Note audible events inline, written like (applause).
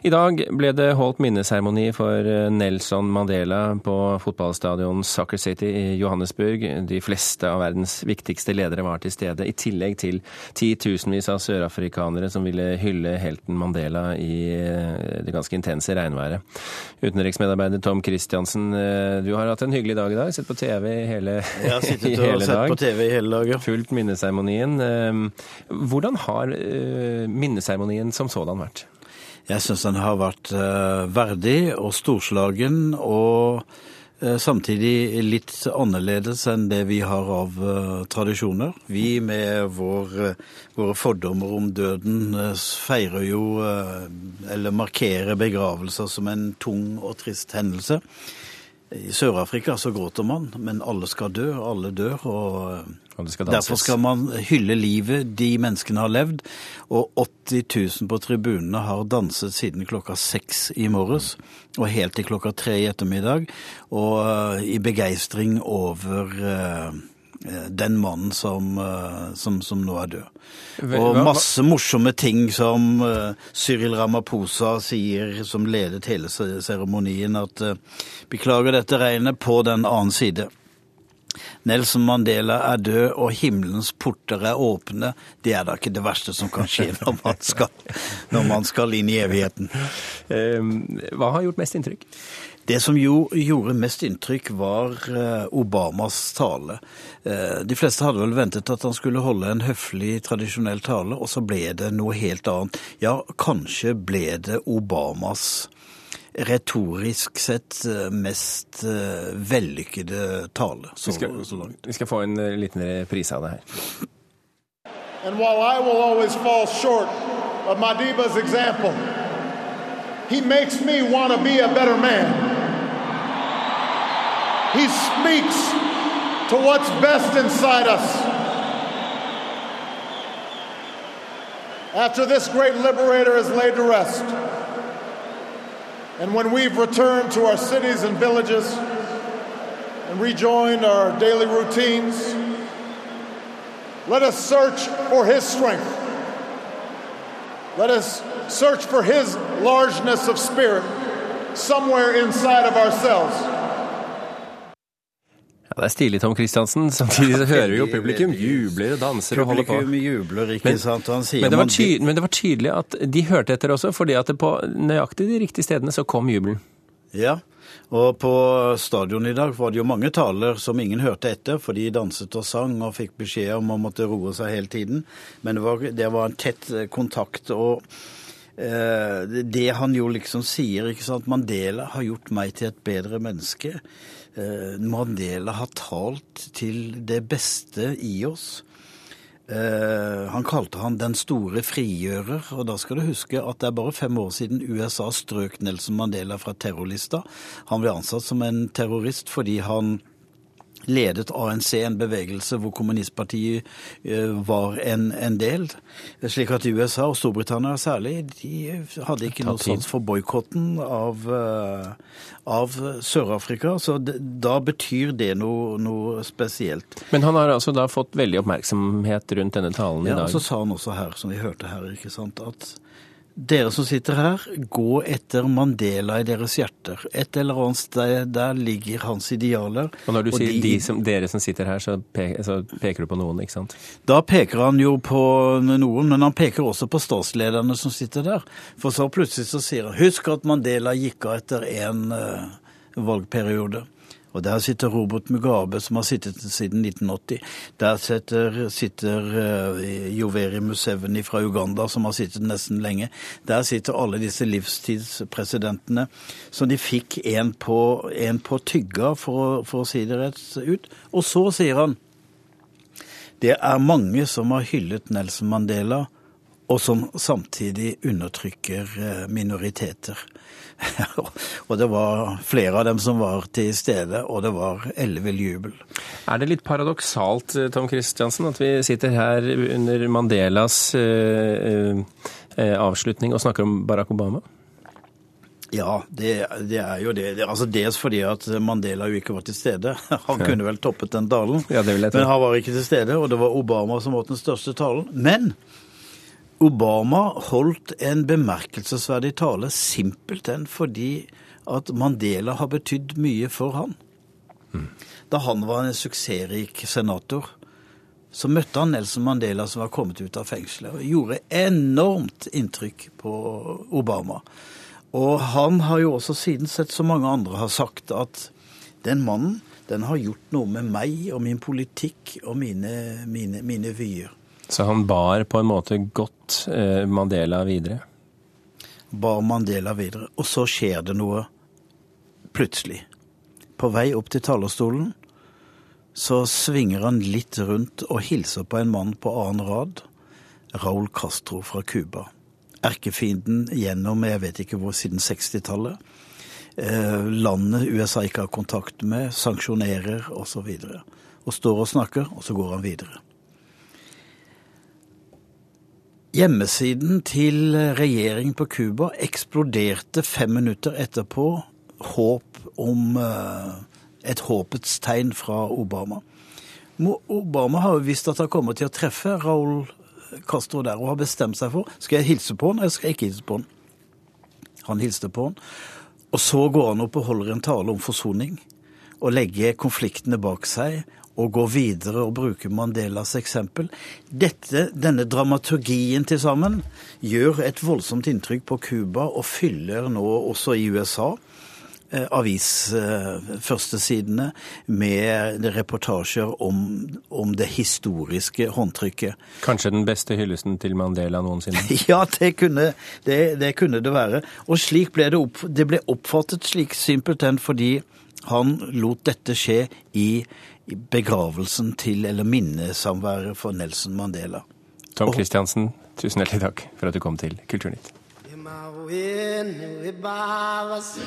I dag ble det holdt minneseremoni for Nelson Mandela på fotballstadion Soccer City i Johannesburg. De fleste av verdens viktigste ledere var til stede, i tillegg til titusenvis av sørafrikanere som ville hylle helten Mandela i det ganske intense regnværet. Utenriksmedarbeider Tom Christiansen, du har hatt en hyggelig dag i dag. Sett på TV i hele, Jeg har sittet (laughs) og sett på TV i hele dag, ja. Fulgt minneseremonien. Hvordan har minneseremonien som sådan vært? Jeg syns den har vært verdig og storslagen, og samtidig litt annerledes enn det vi har av tradisjoner. Vi med vår, våre fordommer om døden feirer jo, eller markerer begravelser som en tung og trist hendelse. I Sør-Afrika så gråter man, men alle skal dø, alle dør. og, og skal Derfor skal man hylle livet de menneskene har levd. Og 80 000 på tribunene har danset siden klokka seks i morges og helt til klokka tre i ettermiddag. Og uh, i begeistring over uh, den mannen som, som, som, nå er død. Og masse morsomme ting som Cyril Ramaphosa sier, som ledet hele seremonien, at beklager dette regnet på den annen side. Nelson Mandela er død, og himmelens porter er åpne. Det er da ikke det verste som kan skje når man skal, når man skal inn i evigheten. Hva har gjort mest inntrykk? Det som jo gjorde mest inntrykk, var Obamas tale. De fleste hadde vel ventet at han skulle holde en høflig, tradisjonell tale, og så ble det noe helt annet. Ja, kanskje ble det Obamas retorisk sett mest vellykkede tale. Så, vi, skal, så langt. vi skal få en liten reprise av det her. And while I will always fall short of Madiba's example, he makes me want to be a better man. He speaks to what's best inside us. After this great liberator is laid to rest, and when we've returned to our cities and villages and rejoined our daily routines, let us search for His strength. Let us search for His largeness of spirit somewhere inside of ourselves. Ja, Det er stilig, Tom Christiansen. (laughs) Samtidig så hører vi jo publikum jubler og danser og holder på. Publikum jubler, ikke Men- sant? Han sier Men det, var tydelig, men det var tydelig at de hørte etter også, fordi at det på nøyaktig de riktige stedene så kom jubelen. Ja, og på stadion i dag var det jo mange taler som ingen hørte etter, for de danset og sang og fikk beskjed om å måtte roe seg hele tiden. Men det var, det var en tett kontakt, og eh, det han jo liksom sier, ikke sant Mandela har gjort meg til et bedre menneske. Eh, Mandela har talt til det beste i oss. Eh, han kalte han den store frigjører, og da skal du huske at det er bare fem år siden USA strøk Nelson Mandela fra terrorlista. Han ble ansatt som en terrorist fordi han ledet ANC, en bevegelse hvor kommunistpartiet eh, var en, en del. Slik at USA, og Storbritannia særlig, de hadde ikke noe sans for boikotten av, eh, av Sør-Afrika. Så da betyr det noe, noe spesielt. Men han har altså da fått veldig oppmerksomhet rundt denne talen i Ja, dag. og så sa han også her, som vi hørte her, ikke sant, at dere som sitter her, gå etter Mandela i deres hjerter. Et eller annet sted der ligger hans idealer. Og når du sier de- de som, dere som sitter her, så, peker, så peker du på noen, ikke sant? Da peker han jo på noen, men han peker også på statslederne som sitter der. For så plutselig så sier han husk at Mandela gikk av etter én valgperiode. Og der sitter Robert Mugabe, som har sittet siden 1980. Der sitter, sitter eh, Yoweri Museveni fra Uganda, som har sittet nesten lenge. Der sitter alle disse livstidspresidentene. Så de fikk en på, en på tygga, for, for å si det rett ut. Og så sier han det er mange som har hyllet Nelson Mandela, og som samtidig undertrykker eh, minoriteter. (laughs) og det var flere av dem som var til stede, og det var ellevill jubel. Er det litt paradoksalt, eh, Tom Christiansen, at vi sitter her under Mandelas eh, eh, avslutning og snakker om Barack Obama? Ja, det, det er jo det. det altså Dels fordi at Mandela jo ikke var til stede. (laughs) Han kunne vel toppet den talen, Ja, men han var ikke til stede, og det var Obama som holdt den største talen. Men Obama holdt en bemerkelsesverdig tale simpelthen fordi at Mandela har betydd mye for han. Da han var en suksessrik senator, så møtte han Nelson Mandela som var kommet ut av fengselet, og gjorde enormt inntrykk på Obama. Og han har jo også siden sett så mange andre har sagt at den mannen, den har gjort noe med meg og min politikk og mine, mine, mine vyer. Så han bar på en måte godt eh, Mandela videre? Bar Mandela videre. Og så skjer det noe plutselig. På vei opp til talerstolen så svinger han litt rundt og hilser på en mann på annen rad. Raúl Castro fra Cuba. Erkefienden gjennom jeg vet ikke hvor siden 60-tallet. Eh, landet USA ikke har kontakt med, sanksjonerer osv. Og, så og står og snakker, og så går han videre. Hjemmesiden til regjeringen på Cuba eksploderte fem minutter etterpå håp om uh, et håpets tegn fra Obama. Obama har jo visst at han kommer til å treffe Raúl Castro der, og har bestemt seg for skal jeg hilse på han, eller skal jeg ikke hilse på han. Han hilste på han. Og så går han opp og holder en tale om forsoning, og legger konfliktene bak seg, og går videre og bruker Mandelas eksempel. Dette, denne dramaturgien til sammen gjør et voldsomt inntrykk på Cuba, og fyller nå også i USA avisførstesidene eh, med reportasjer om, om, det historiske håndtrykket. Kanskje den beste hyllesten til Mandela noensinne? (laughs) ja, det kunne det, det kunne det, være. Og slik ble det, opp, det ble oppfattet slik simpelthen fordi han lot dette skje i, i begravelsen til, eller minnesamværet for Nelson Mandela. Tom Christiansen, tusen hjertelig takk for at du kom til Kulturnytt. When we bawas